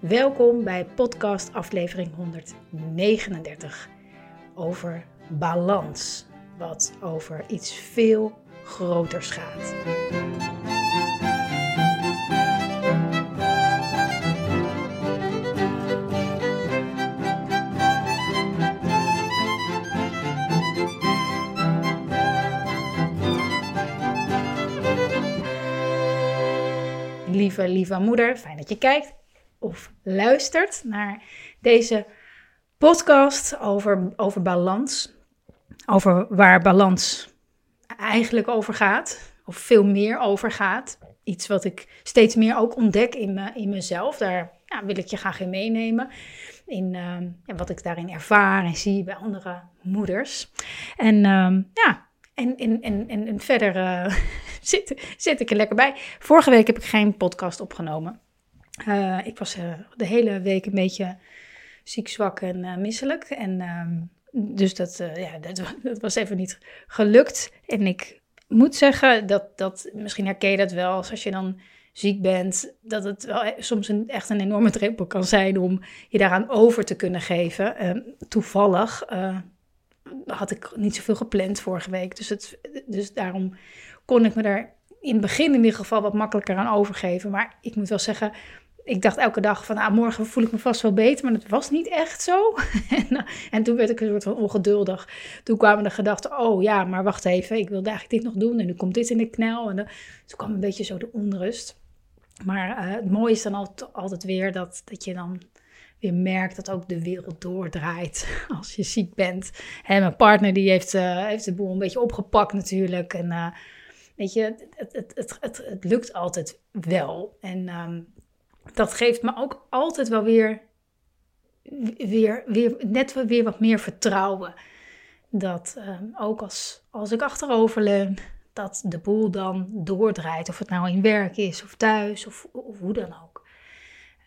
Welkom bij podcast aflevering 139 over balans, wat over iets veel groters gaat. Lieve, lieve moeder, fijn dat je kijkt of luistert naar deze podcast over, over balans. Over waar balans eigenlijk over gaat, of veel meer over gaat. Iets wat ik steeds meer ook ontdek in, me, in mezelf. Daar ja, wil ik je graag in meenemen. In uh, wat ik daarin ervaar en zie bij andere moeders. En uh, ja, en, en, en, en, verder uh, zit, zit ik er lekker bij. Vorige week heb ik geen podcast opgenomen. Uh, ik was uh, de hele week een beetje ziek, zwak en uh, misselijk. En ehm, dus dat, ja, dat, dat, was even niet gelukt. En ik moet zeggen dat, dat misschien herken je dat wel, als je dan ziek bent, dat het wel e-, soms een, echt een enorme drempel kan zijn om je daaraan over te kunnen geven. Ehm, toevallig had ik niet zoveel gepland vorige week, dus, het, dus daarom kon ik me daar in het begin in ieder geval wat makkelijker aan overgeven. Maar ik moet wel zeggen, ik dacht elke dag van, ah, morgen voel ik me vast wel beter, maar dat was niet echt zo. en, eh, en, toen werd ik een soort van ongeduldig. Toen kwamen de gedachten, oh ja, maar wacht even, ik wilde eigenlijk dit nog doen en nu komt dit in de knel. En dan, toen kwam een beetje zo de onrust. Maar uh, het mooie is dan altijd, weer dat, dat je dan weer merkt dat ook de wereld doordraait als je ziek bent. En mijn partner die heeft, heeft de boel een beetje opgepakt natuurlijk. En weet je, het, het, het, het, lukt altijd wel. En um, dat geeft me ook altijd wel weer, weer, weer net weer wat meer vertrouwen. Dat um, ook als, als ik achterover leun, dat de boel dan doordraait. Of het nou in werk is, of thuis, of, of hoe dan ook.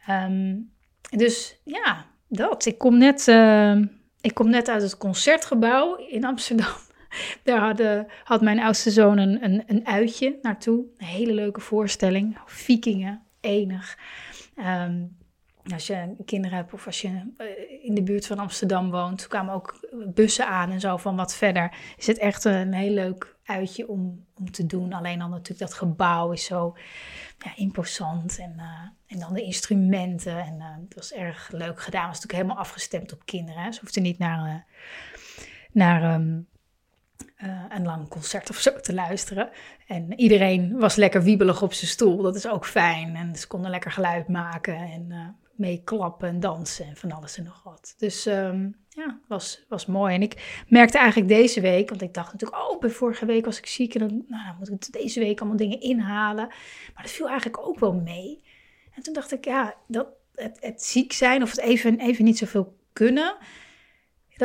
Um, dus ja, dat. Ik kom net, uh, ik kom net uit het concertgebouw in Amsterdam. Daar hadden, had mijn oudste zoon een, een, een uitje naartoe. Een hele leuke voorstelling. Vikingen, enig. Um, als je kinderen hebt of als je eh, in de buurt van Amsterdam woont, kwamen ook bussen aan en zo van wat verder. Is het echt een heel leuk uitje om, om te doen. Alleen dan natuurlijk dat gebouw is zo ja, imposant en, uh, en dan de instrumenten. En uh, het was erg leuk gedaan. Het was natuurlijk helemaal afgestemd op kinderen. Hè. Ze hoefden niet naar, naar um, een lang concert of zo te luisteren. En iedereen was lekker wiebelig op zijn stoel. Dat is ook fijn. En ze konden lekker geluid maken en mee klappen en dansen en van alles en nog wat. Dus um, ja, was, was mooi. En ik merkte eigenlijk deze week, want ik dacht natuurlijk, oh, bij vorige week was ik ziek en dan, nou, moet ik deze week allemaal dingen inhalen. Maar dat viel eigenlijk ook wel mee. En toen dacht ik, ja, dat, het, het ziek zijn of het even, even niet zoveel kunnen,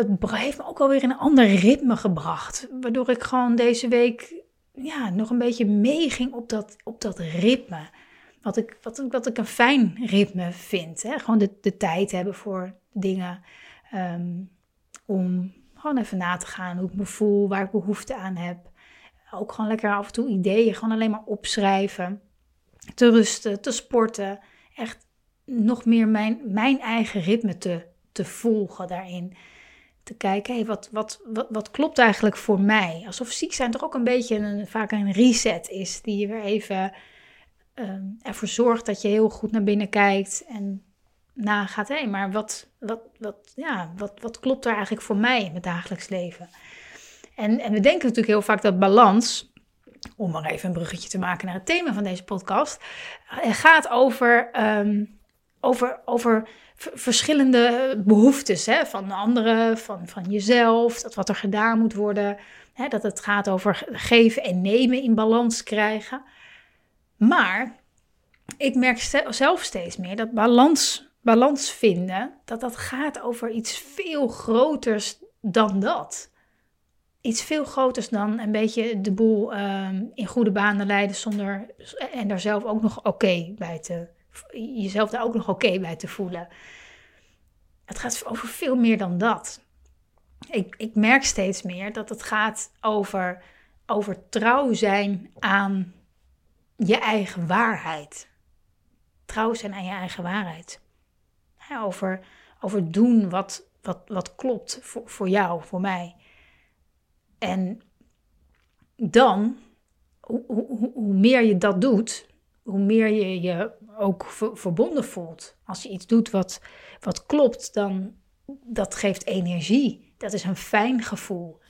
dat heeft me ook wel weer in een ander ritme gebracht. Waardoor ik gewoon deze week ja, nog een beetje meeging op dat, op dat ritme. Wat ik, wat, wat ik een fijn ritme vind. Hè? Gewoon de, de tijd hebben voor dingen. Um, om gewoon even na te gaan hoe ik me voel, waar ik behoefte aan heb. Ook gewoon lekker af en toe ideeën, gewoon alleen maar opschrijven. Te rusten, te sporten. Echt nog meer mijn, mijn eigen ritme te, te volgen daarin. Te kijken, hey, wat, wat, wat, wat klopt eigenlijk voor mij? Alsof ziek zijn toch ook een beetje een, vaak een reset is. Die je weer even um, ervoor zorgt dat je heel goed naar binnen kijkt. En nagaat, hé, maar wat, wat, wat, ja, wat, wat klopt er eigenlijk voor mij in het dagelijks leven? En, en we denken natuurlijk heel vaak dat balans, om maar even een bruggetje te maken naar het thema van deze podcast, eh, gaat over, um, over, over verschillende behoeftes hè, van anderen, van, van jezelf, dat wat er gedaan moet worden, hè, dat het gaat over geven en nemen in balans krijgen. Maar ik merk zelf steeds meer dat balans balans vinden, dat dat gaat over iets veel groters dan dat. Iets veel groters dan een beetje de boel ehm, in goede banen leiden zonder en daar zelf ook nog oké bij te jezelf daar ook nog oké bij te voelen. Het gaat over veel meer dan dat. Ik, ik merk steeds meer dat het gaat over, over trouw zijn aan je eigen waarheid. Trouw zijn aan je eigen waarheid. over, over doen wat, wat, wat klopt voor, voor jou, voor mij. En dan, hoe, hoe, hoe meer je dat doet, hoe meer je je ook verbonden voelt. Als je iets doet wat, wat klopt, dan dat geeft energie. Dat is een fijn gevoel.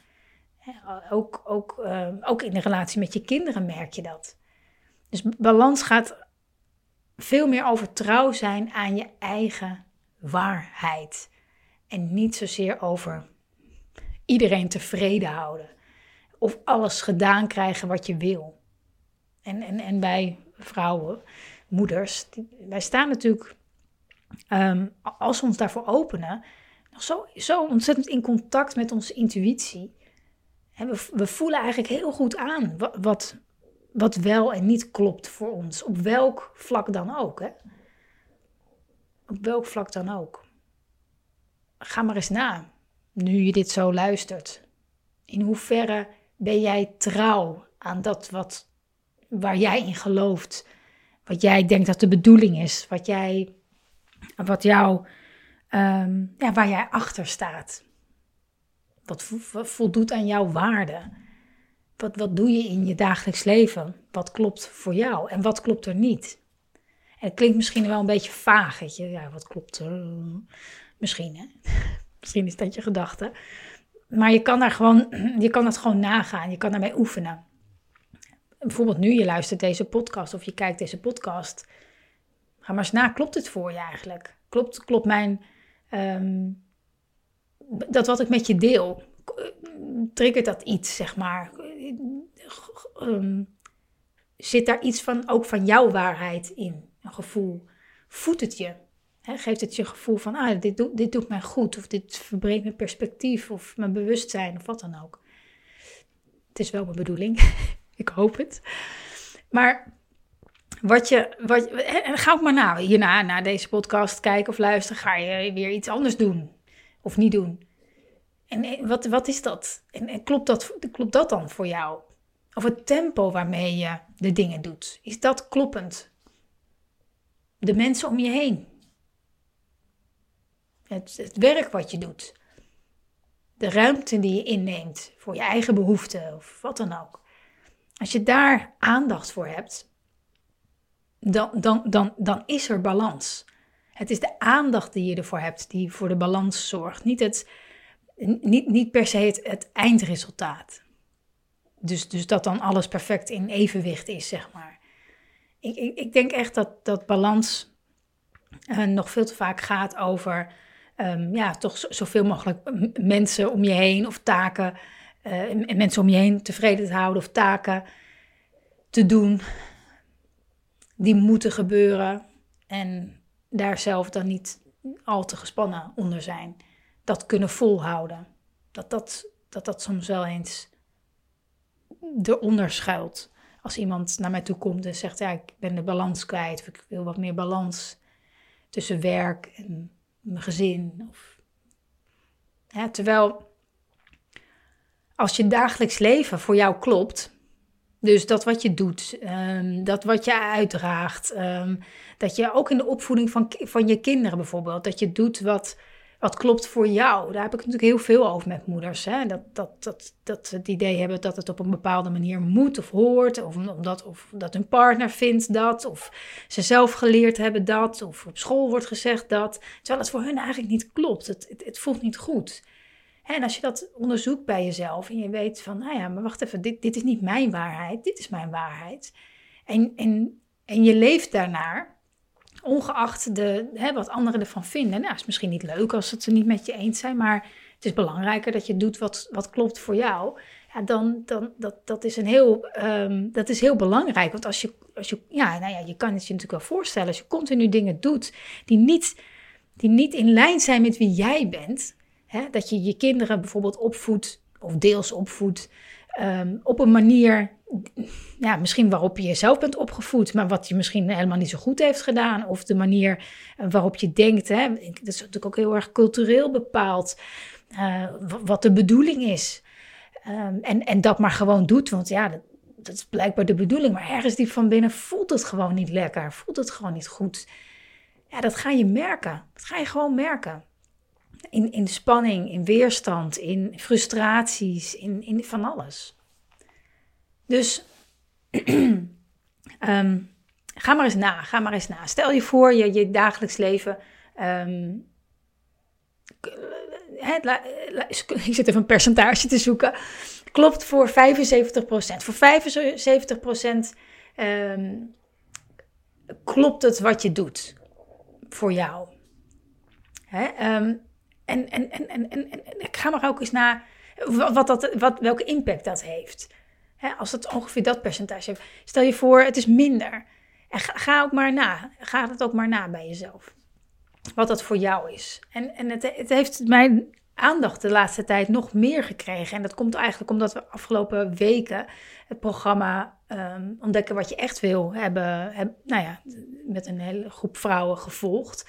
Ook, ook, uh, ook in de relatie met je kinderen merk je dat. Dus balans gaat veel meer over trouw zijn aan je eigen waarheid. En niet zozeer over iedereen tevreden houden. Of alles gedaan krijgen wat je wil. En, en, en bij vrouwen, moeders, wij staan natuurlijk, ehm, als we ons daarvoor openen, nog zo, zo ontzettend in contact met onze intuïtie. We, we voelen eigenlijk heel goed aan wat, wat wel en niet klopt voor ons. Op welk vlak dan ook. Hè? Op welk vlak dan ook. Ga maar eens na, nu je dit zo luistert. In hoeverre ben jij trouw aan dat wat, waar jij in gelooft? Wat jij denkt dat de bedoeling is? Wat, jij, wat jou, ehm, ja, waar jij achter staat? Wat voldoet aan jouw waarde? Wat, wat doe je in je dagelijks leven? Wat klopt voor jou en wat klopt er niet? En het klinkt misschien wel een beetje vaag. Ja, wat klopt er? Misschien, hè? Misschien is dat je gedachte. Maar je kan daar gewoon, je kan dat gewoon nagaan. Je kan daarmee oefenen. Bijvoorbeeld nu, je luistert deze podcast of je kijkt deze podcast. Ga maar eens na, klopt het voor je eigenlijk? Klopt, klopt mijn, ehm, dat wat ik met je deel, triggert dat iets, zeg maar? Ehm, zit daar iets van, ook van jouw waarheid in? Een gevoel? Voedt het je? geeft het je gevoel van, ah, dit, doet, dit doet mij goed, of dit verbreekt mijn perspectief, of mijn bewustzijn, of wat dan ook. Het is wel mijn bedoeling, ik hoop het. Maar wat je, wat, ga ook maar na, hierna, na deze podcast kijken of luisteren, ga je weer iets anders doen, of niet doen. En eh, wat, wat is dat? En, en klopt, dat, klopt dat dan voor jou? Of het tempo waarmee je de dingen doet, is dat kloppend? De mensen om je heen, het werk wat je doet. De ruimte die je inneemt voor je eigen behoeften of wat dan ook. Als je daar aandacht voor hebt, dan, dan, dan, dan is er balans. Het is de aandacht die je ervoor hebt die voor de balans zorgt. Niet, het, niet, niet per se het, eindresultaat. Dus, dus dat dan alles perfect in evenwicht is, zeg maar. Ik, ik, ik denk echt dat, dat balans uh, nog veel te vaak gaat over um, ja, toch zoveel mogelijk mensen om je heen of taken, uh, mensen om je heen tevreden te houden of taken te doen die moeten gebeuren en daar zelf dan niet al te gespannen onder zijn. Dat kunnen volhouden. Dat dat, dat, dat soms wel eens eronder schuilt. Als iemand naar mij toe komt en zegt: Ja, ik ben de balans kwijt, of ik wil wat meer balans tussen werk en mijn gezin. Of, terwijl als je dagelijks leven voor jou klopt, dus dat wat je doet, ehm, dat wat je uitdraagt, ehm, dat je ook in de opvoeding van, van je kinderen bijvoorbeeld, dat je doet wat wat klopt voor jou. Daar heb ik natuurlijk heel veel over met moeders. Hè? Dat, dat, dat, dat ze het idee hebben dat het op een bepaalde manier moet of hoort. Of, omdat, of dat hun partner vindt dat. Of ze zelf geleerd hebben dat. Of op school wordt gezegd dat. Terwijl het voor hun eigenlijk niet klopt. Het, het, het voelt niet goed. En als je dat onderzoekt bij jezelf en je weet van, nou ja, maar wacht even, dit, dit is niet mijn waarheid, dit is mijn waarheid. En, en, en je leeft daarnaar, ongeacht de, hè, wat anderen ervan vinden. Nou, is misschien niet leuk als het ze niet met je eens zijn, maar het is belangrijker dat je doet wat, wat klopt voor jou. Ja, dan, dan dat, dat, is een heel, um, dat is heel belangrijk. Want als je, als je, ja, nou ja, je kan het je natuurlijk wel voorstellen, als je continu dingen doet die niet die niet in lijn zijn met wie jij bent. Hè? Dat je je kinderen bijvoorbeeld opvoedt, of deels opvoedt, ehm, op een manier, ja, misschien waarop je jezelf bent opgevoed, maar wat je misschien helemaal niet zo goed heeft gedaan. Of de manier waarop je denkt, hè? dat is natuurlijk ook heel erg cultureel bepaald, uh, wat de bedoeling is. Um, en, en dat maar gewoon doet, want ja, dat, dat is blijkbaar de bedoeling. Maar ergens die van binnen voelt het gewoon niet lekker, voelt het gewoon niet goed. Ja, dat ga je merken. Dat ga je gewoon merken. In, in spanning, in weerstand, in frustraties, in, in van alles. Dus um, ga maar eens na, ga maar eens na. Stel je voor, je, je dagelijks leven. Um, ik zit even een percentage te zoeken. Klopt voor 75%. Voor 75% um, klopt het wat je doet voor jou. Hè? En, en, en, en, en, ga maar ook eens naar wat dat, wat, welke impact dat heeft. Als het ongeveer dat percentage heeft. Stel je voor, het is minder. En ga, ook maar na. Ga het ook maar na bij jezelf. Wat dat voor jou is. En, en het, het heeft mijn aandacht de laatste tijd nog meer gekregen. En dat komt eigenlijk omdat we afgelopen weken het programma um, Ontdekken wat je echt wil hebben, heb, nou ja, met een hele groep vrouwen gevolgd.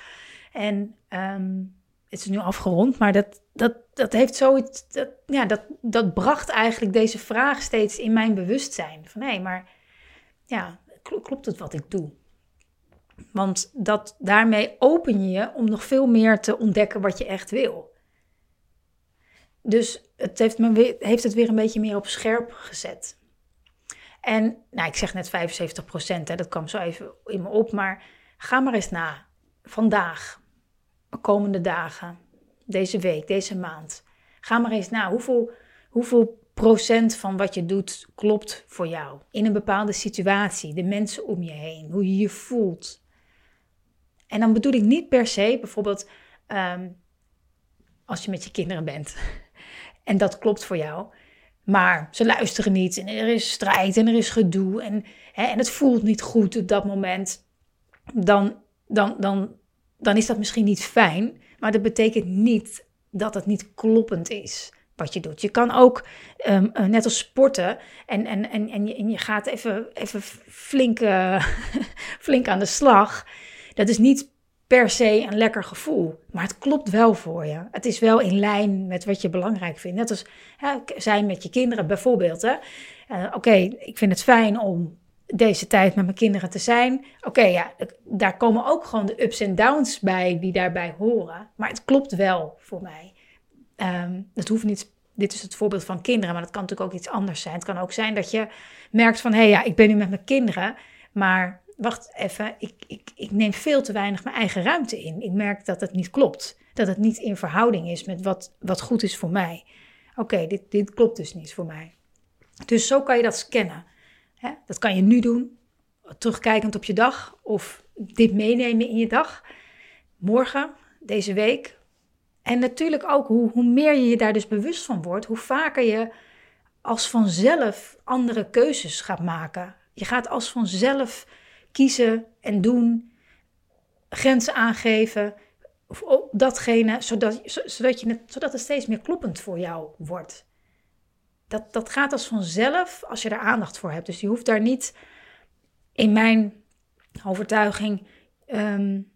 En um, het is nu afgerond, maar dat, dat, dat heeft zoiets, dat, ja, dat, dat bracht eigenlijk deze vraag steeds in mijn bewustzijn. Van hé, maar ja, klopt het wat ik doe? Want dat, daarmee open je je om nog veel meer te ontdekken wat je echt wil. Dus het heeft, me weer, heeft het weer een beetje meer op scherp gezet. En nou, ik zeg net 75 procent, dat kwam zo even in me op. Maar ga maar eens na. Vandaag, de komende dagen, deze week, deze maand. Ga maar eens na. Hoeveel, hoeveel procent van wat je doet klopt voor jou? In een bepaalde situatie, de mensen om je heen, hoe je je voelt. En dan bedoel ik niet per se bijvoorbeeld um, als je met je kinderen bent. En dat klopt voor jou. Maar ze luisteren niet en er is strijd en er is gedoe en, hè, en het voelt niet goed op dat moment. Dan, dan, dan, dan is dat misschien niet fijn, maar dat betekent niet dat het niet kloppend is wat je doet. Je kan ook, um, net als sporten, en, en, en, en, je, en je gaat even, even flink, uh, flink aan de slag. Dat is niet per se een lekker gevoel. Maar het klopt wel voor je. Het is wel in lijn met wat je belangrijk vindt. Net als hè, zijn met je kinderen bijvoorbeeld. Uh, Oké, ik vind het fijn om deze tijd met mijn kinderen te zijn. Oké, ja, daar komen ook gewoon de ups en downs bij die daarbij horen. Maar het klopt wel voor mij. Um, dat hoeft niet. Dit is het voorbeeld van kinderen, maar dat kan natuurlijk ook iets anders zijn. Het kan ook zijn dat je merkt van, hé, hey, ja, ik ben nu met mijn kinderen, maar wacht even, ik, ik, ik neem veel te weinig mijn eigen ruimte in. Ik merk dat het niet klopt. Dat het niet in verhouding is met wat, wat goed is voor mij. Oké, dit, dit klopt dus niet voor mij. Dus zo kan je dat scannen. Hè? Dat kan je nu doen, terugkijkend op je dag, of dit meenemen in je dag. Morgen, deze week. En natuurlijk ook hoe, hoe meer je je daar dus bewust van wordt, hoe vaker je als vanzelf andere keuzes gaat maken. Je gaat als vanzelf kiezen en doen, grenzen aangeven, of datgene, zodat, zodat, je zodat het steeds meer kloppend voor jou wordt. Dat, dat gaat als vanzelf als je er aandacht voor hebt. Dus je hoeft daar niet, in mijn overtuiging, um,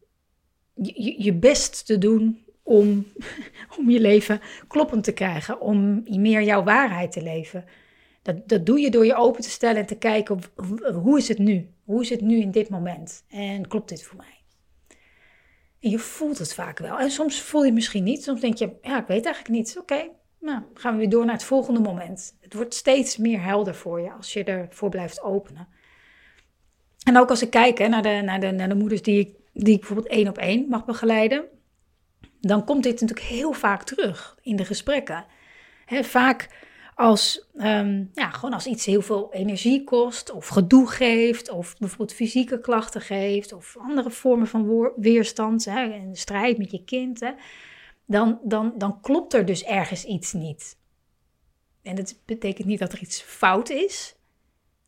je, je best te doen om, om je leven kloppend te krijgen, om meer jouw waarheid te leven. Dat, dat doe je door je open te stellen en te kijken hoe is het nu? Hoe is het nu in dit moment? En klopt dit voor mij? En je voelt het vaak wel. En soms voel je het misschien niet. Soms denk je, ja, ik weet eigenlijk niet. Oké, nou gaan we weer door naar het volgende moment. Het wordt steeds meer helder voor je als je ervoor blijft openen. En ook als ik kijk hè, naar, de, naar, de, naar de moeders die ik, die ik bijvoorbeeld één op één mag begeleiden, dan komt dit natuurlijk heel vaak terug in de gesprekken. He, vaak als, um, ja, gewoon als iets heel veel energie kost, of gedoe geeft, of bijvoorbeeld fysieke klachten geeft, of andere vormen van weerstand, hè, een strijd met je kind, hè, dan, dan, dan klopt er dus ergens iets niet. En dat betekent niet dat er iets fout is,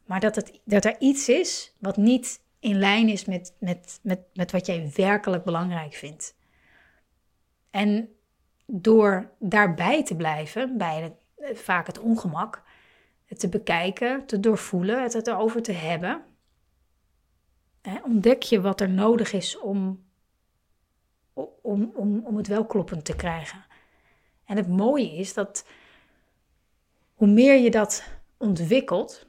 maar dat, het, dat er iets is wat niet in lijn is met, met, met, met wat jij werkelijk belangrijk vindt. En door daarbij te blijven, bij het, eh, vaak het ongemak, het te bekijken, te doorvoelen, het, het erover te hebben, hè, ontdek je wat er nodig is om, om, om, om het wel kloppend te krijgen. En het mooie is dat hoe meer je dat ontwikkelt,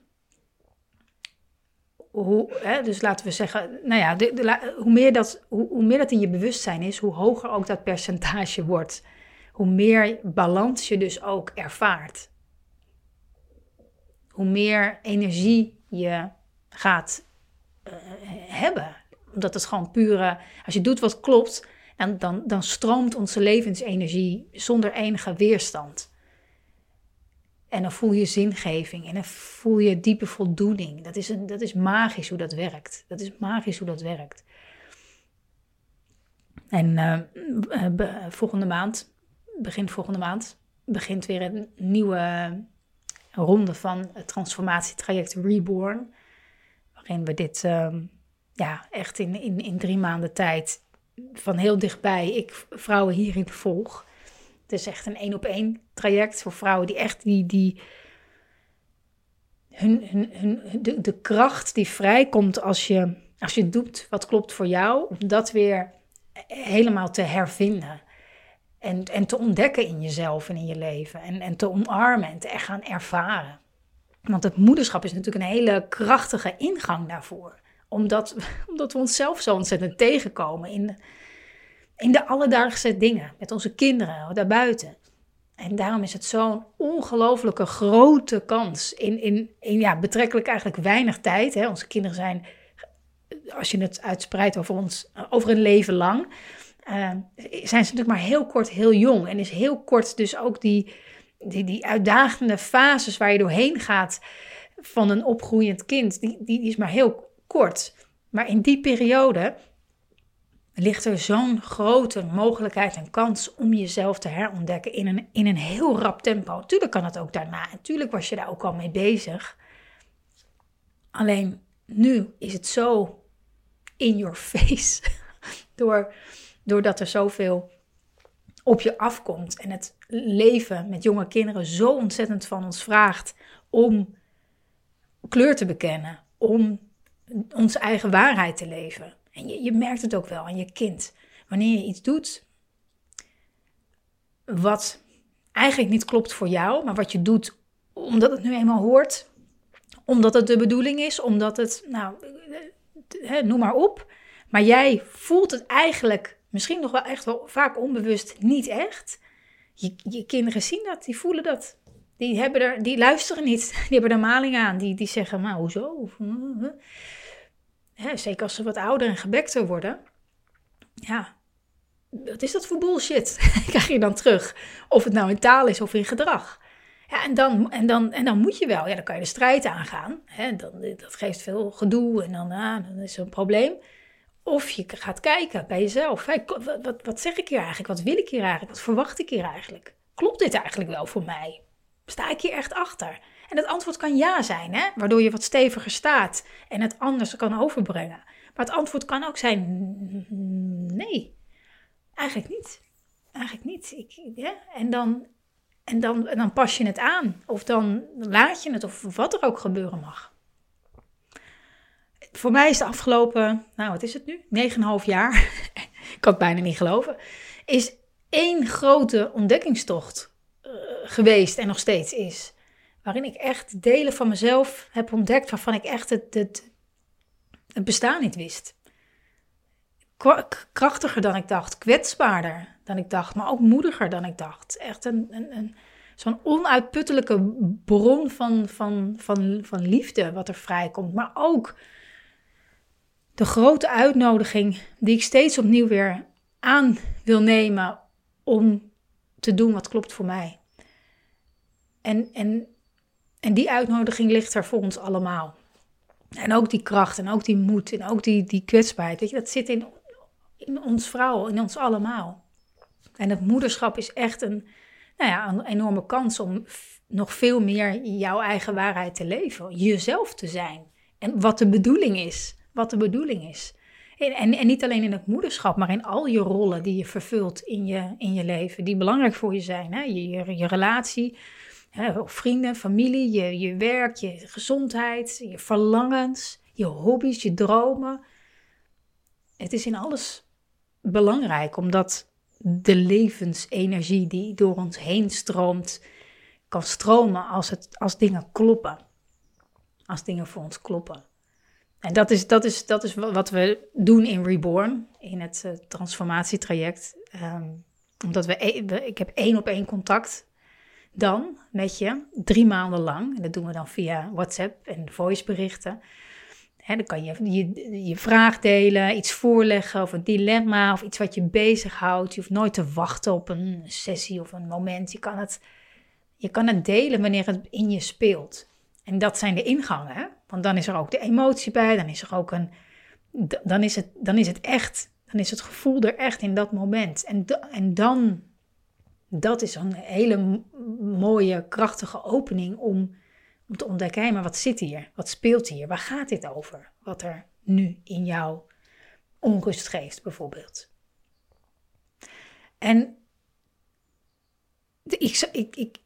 hoe, hè, dus laten we zeggen, nou ja, de, hoe, meer dat, hoe, hoe, meer dat in je bewustzijn is, hoe hoger ook dat percentage wordt. Hoe meer balans je dus ook ervaart. Hoe meer energie je gaat uh, hebben. Omdat het gewoon pure, als je doet wat klopt, dan, dan, dan stroomt onze levensenergie zonder enige weerstand. En dan voel je zingeving en dan voel je diepe voldoening. Dat is, een, dat is magisch hoe dat werkt. Dat is magisch hoe dat werkt. En uh, volgende maand, begin volgende maand, begint weer een nieuwe ronde van het transformatietraject Reborn. Waarin we dit uh, ja, echt in, in, in drie maanden tijd van heel dichtbij, ik vrouwen hierin volg. Het is echt een één op één traject voor vrouwen die echt die, die hun, hun, hun, de, de kracht die vrijkomt als je, als je doet wat klopt voor jou, om dat weer helemaal te hervinden. En, en te ontdekken in jezelf en in je leven. En, en te omarmen en te echt gaan ervaren. Want het moederschap is natuurlijk een hele krachtige ingang daarvoor. Omdat, omdat we onszelf zo ontzettend tegenkomen in, in de alledaagse dingen. Met onze kinderen daarbuiten. En daarom is het zo'n ongelofelijke grote kans. In, in, in ja, betrekkelijk eigenlijk weinig tijd. Hè. Onze kinderen zijn, als je het uitspreidt over ons, over een leven lang. Uh, zijn ze natuurlijk maar heel kort heel jong. En is heel kort dus ook die, die, die uitdagende fases waar je doorheen gaat van een opgroeiend kind. Die, die is maar heel kort. Maar in die periode ligt er zo'n grote mogelijkheid en kans om jezelf te herontdekken in een, in een heel rap tempo. Tuurlijk kan het ook daarna. Natuurlijk was je daar ook al mee bezig. Alleen nu is het zo in your face. Door, doordat er zoveel op je afkomt. En het leven met jonge kinderen zo ontzettend van ons vraagt om kleur te bekennen. Om onze eigen waarheid te leven. En je, je merkt het ook wel aan je kind. Wanneer je iets doet wat eigenlijk niet klopt voor jou, maar wat je doet omdat het nu eenmaal hoort, omdat het de bedoeling is, omdat het, nou, noem maar op. Maar jij voelt het eigenlijk misschien nog wel echt wel vaak onbewust niet echt. Je, je kinderen zien dat, die voelen dat. Die, hebben er, die luisteren niet, die hebben er maling aan. Die, die zeggen, maar hoezo? Hè, zeker als ze wat ouder en gebekter worden, ja, wat is dat voor bullshit? Krijg je dan terug. Of het nou in taal is of in gedrag. Ja, en dan, en dan, en dan moet je wel, ja, dan kan je de strijd aangaan. Hè, dan, dat geeft veel gedoe en dan, ah, dan is er een probleem. Of je gaat kijken bij jezelf. Wat, wat zeg ik hier eigenlijk? Wat wil ik hier eigenlijk? Wat verwacht ik hier eigenlijk? Klopt dit eigenlijk wel voor mij? Sta ik hier echt achter? En het antwoord kan ja zijn, hè? waardoor je wat steviger staat en het anders kan overbrengen. Maar het antwoord kan ook zijn nee, eigenlijk niet. Eigenlijk niet. Ik, ja? en, dan, en, dan, en dan pas je het aan. Of dan laat je het, of wat er ook gebeuren mag. Voor mij is de afgelopen, nou wat is het nu? 9,5 jaar, ik kan het bijna niet geloven, is één grote ontdekkingstocht uh, geweest en nog steeds is waarin ik echt delen van mezelf heb ontdekt waarvan ik echt het, het, het bestaan niet wist. Krachtiger dan ik dacht, kwetsbaarder dan ik dacht, maar ook moediger dan ik dacht. Echt een, een, een zo'n onuitputtelijke bron van, van, van, van liefde wat er vrijkomt. Maar ook de grote uitnodiging die ik steeds opnieuw weer aan wil nemen om te doen wat klopt voor mij. En, en en die uitnodiging ligt er voor ons allemaal. En ook die kracht en ook die moed en ook die, die kwetsbaarheid. Dat zit in, in ons vrouw, in ons allemaal. En het moederschap is echt een, nou ja, een enorme kans om nog veel meer jouw eigen waarheid te leven. Jezelf te zijn. En wat de bedoeling is. Wat de bedoeling is. En, en, en, niet alleen in het moederschap, maar in al je rollen die je vervult in je, in je leven, die belangrijk voor je zijn. Hè? Je, je, je relatie, hè? vrienden, familie, je, je werk, je gezondheid, je verlangens, je hobby's, je dromen. Het is in alles belangrijk, omdat de levensenergie die door ons heen stroomt, kan stromen als, het, als dingen kloppen. Als dingen voor ons kloppen. En dat is, dat, is, dat is wat we doen in Reborn, in het uh, transformatietraject. Um, omdat e-, we, ik heb één op één contact dan met je, drie maanden lang. En dat doen we dan via WhatsApp en voiceberichten. Dan kan je, je je vraag delen, iets voorleggen of een dilemma of iets wat je bezighoudt. Je hoeft nooit te wachten op een sessie of een moment. Je kan het, je kan het delen wanneer het in je speelt. En dat zijn de ingangen. Hè? Want dan is er ook de emotie bij, dan is er ook een. Dan is het, dan is het echt. Dan is het gevoel er echt in dat moment. En, en dan. Dat is een hele mooie, krachtige opening om, om te ontdekken: hé, maar wat zit hier? Wat speelt hier? Waar gaat dit over? Wat er nu in jou onrust geeft, bijvoorbeeld. En ik, ik, ik,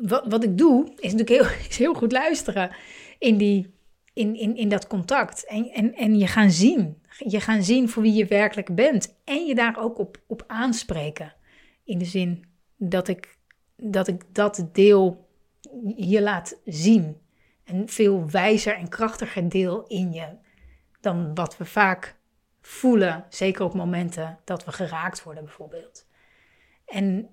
wat, wat ik doe, is natuurlijk heel, is heel goed luisteren in, die, in, in, in dat contact. En, en, en je gaan zien. Je gaan zien voor wie je werkelijk bent. En je daar ook op, op aanspreken. In de zin dat ik dat, ik dat deel je laat zien. Een veel wijzer en krachtiger deel in je dan wat we vaak voelen. Zeker op momenten dat we geraakt worden, bijvoorbeeld. En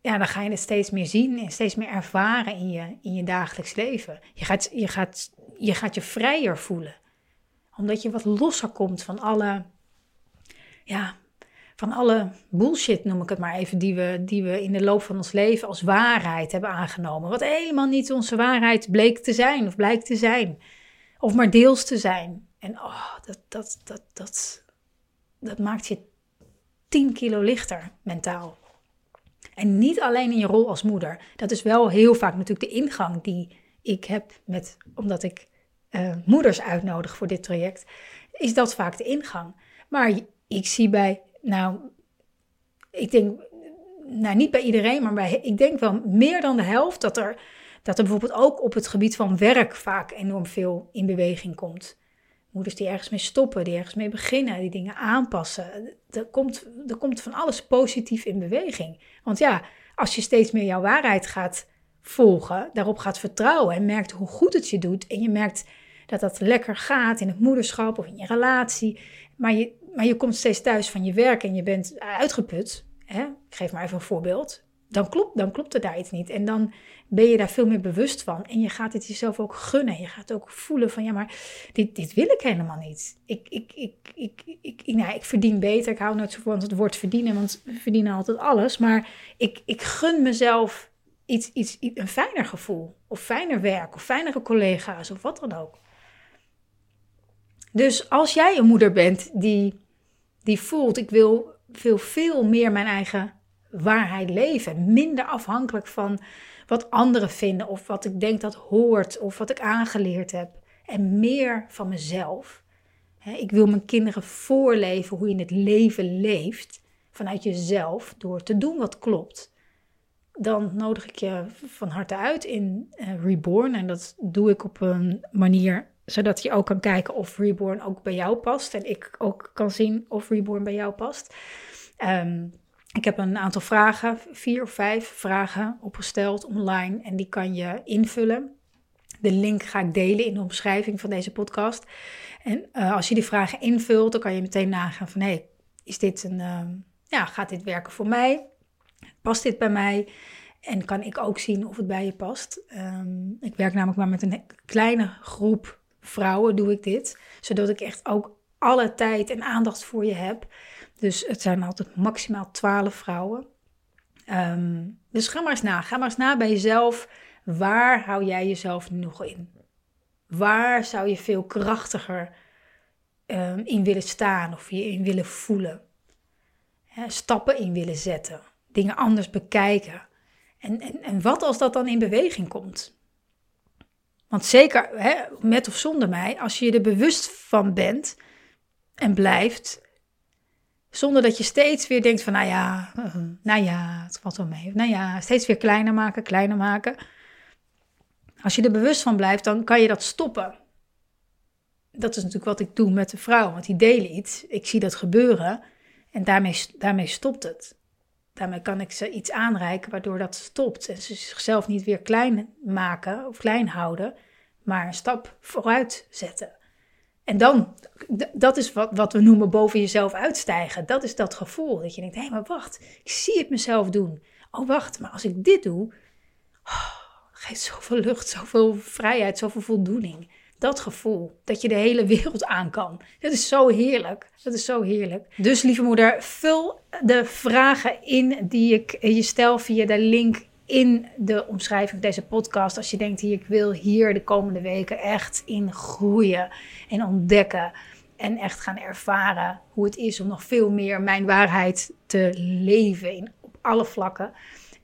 ja, dan ga je het steeds meer zien en steeds meer ervaren in je, in je dagelijks leven. Je gaat, je, gaat, je gaat je vrijer voelen. Omdat je wat losser komt van alle, ja, van alle bullshit, noem ik het maar even, die we, die we in de loop van ons leven als waarheid hebben aangenomen. Wat helemaal niet onze waarheid bleek te zijn of blijkt te zijn. Of maar deels te zijn. En oh, dat, dat, dat, dat, dat maakt je 10 kilo lichter mentaal. En niet alleen in je rol als moeder. Dat is wel heel vaak natuurlijk de ingang die ik heb met, omdat ik uh, moeders uitnodig voor dit traject, is dat vaak de ingang. Maar ik zie bij, nou, ik denk, nou niet bij iedereen, maar bij, ik denk wel meer dan de helft dat er, dat er bijvoorbeeld ook op het gebied van werk vaak enorm veel in beweging komt. Moeders die ergens mee stoppen, die ergens mee beginnen, die dingen aanpassen. Er komt, er komt van alles positief in beweging. Want ja, als je steeds meer jouw waarheid gaat volgen, daarop gaat vertrouwen en merkt hoe goed het je doet en je merkt dat dat lekker gaat in het moederschap of in je relatie, maar je, maar je komt steeds thuis van je werk en je bent uitgeput. Hè? Ik geef maar even een voorbeeld dan klopt, dan klopt er daar iets niet. En dan ben je daar veel meer bewust van. En je gaat het jezelf ook gunnen. Je gaat ook voelen van, ja, maar dit, dit wil ik helemaal niet. Ik, ik, ik, ik, ik, nou, ik verdien beter. Ik hou nooit zo van het woord verdienen, want we verdienen altijd alles. Maar ik, ik gun mezelf iets, iets, een fijner gevoel. Of fijner werk, of fijnere collega's, of wat dan ook. Dus als jij een moeder bent die, die voelt, ik wil veel, veel meer mijn eigen waarheid leven. Minder afhankelijk van wat anderen vinden of wat ik denk dat hoort of wat ik aangeleerd heb. En meer van mezelf. Ik wil mijn kinderen voorleven hoe je het leven leeft vanuit jezelf door te doen wat klopt. Dan nodig ik je van harte uit in eh, Reborn. En dat doe ik op een manier zodat je ook kan kijken of Reborn ook bij jou past. En ik ook kan zien of Reborn bij jou past. Um, ik heb een aantal vragen, vier of vijf vragen opgesteld online en die kan je invullen. De link ga ik delen in de omschrijving van deze podcast. En uh, als je die vragen invult, dan kan je meteen nagaan van hey, is dit een, uh, ja, gaat dit werken voor mij? Past dit bij mij? En kan ik ook zien of het bij je past? Um, ik werk namelijk maar met een kleine groep vrouwen, doe ik dit. Zodat ik echt ook alle tijd en aandacht voor je heb. Dus het zijn altijd maximaal 12 vrouwen. Ehm, dus ga maar eens na. Ga maar eens na bij jezelf. Waar hou jij jezelf nog in? Waar zou je veel krachtiger um, in willen staan of je in willen voelen? stappen in willen zetten. Dingen anders bekijken. En, en, en wat als dat dan in beweging komt? Want zeker hè, met of zonder mij, als je er bewust van bent, en blijft. Zonder dat je steeds weer denkt van, nou ja, nou ja, het valt wel mee. Nou ja, steeds weer kleiner maken, kleiner maken. Als je er bewust van blijft, dan kan je dat stoppen. Dat is natuurlijk wat ik doe met de vrouw, want die delen iets. Ik zie dat gebeuren en daarmee, daarmee stopt het. Daarmee kan ik ze iets aanreiken waardoor dat stopt. En ze zichzelf niet weer klein maken of klein houden, maar een stap vooruit zetten. En dan, dat is wat, we noemen boven jezelf uitstijgen. Dat is dat gevoel. Dat je denkt, hé, hey, maar wacht, ik zie het mezelf doen. Oh, wacht, maar als ik dit doe, oh, geeft zoveel lucht, zoveel vrijheid, zoveel voldoening. Dat gevoel, dat je de hele wereld aan kan. Dat is zo heerlijk. Dat is zo heerlijk. Dus lieve moeder, vul de vragen in die ik je stel via de link in de omschrijving van deze podcast. Als je denkt, hier, ik wil hier de komende weken echt in groeien en ontdekken. En echt gaan ervaren hoe het is om nog veel meer mijn waarheid te leven in, op alle vlakken.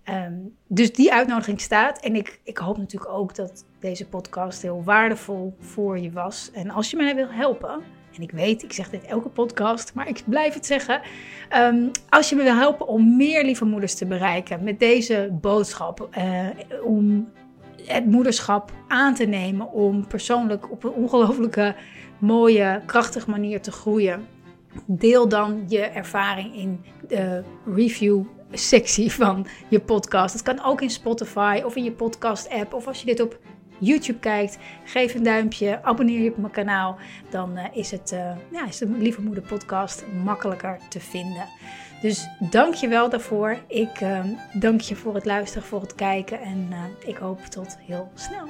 Ehm, dus die uitnodiging staat. En ik, ik hoop natuurlijk ook dat deze podcast heel waardevol voor je was. En als je mij wil helpen, en ik weet, ik zeg dit elke podcast, maar ik blijf het zeggen. Ehm, als je me wil helpen om meer lieve moeders te bereiken met deze boodschap, uh, om het moederschap aan te nemen, om persoonlijk op een ongelooflijke mooie, krachtige manier te groeien. Deel dan je ervaring in de review sectie van je podcast. Het kan ook in Spotify of in je podcast app of als je dit op YouTube kijkt, geef een duimpje, abonneer je op mijn kanaal. Dan uh, is, het, uh, ja, is de Lieve Moeder podcast makkelijker te vinden. Dus dank je wel daarvoor. Ik uh, dank je voor het luisteren, voor het kijken en ik hoop tot heel snel.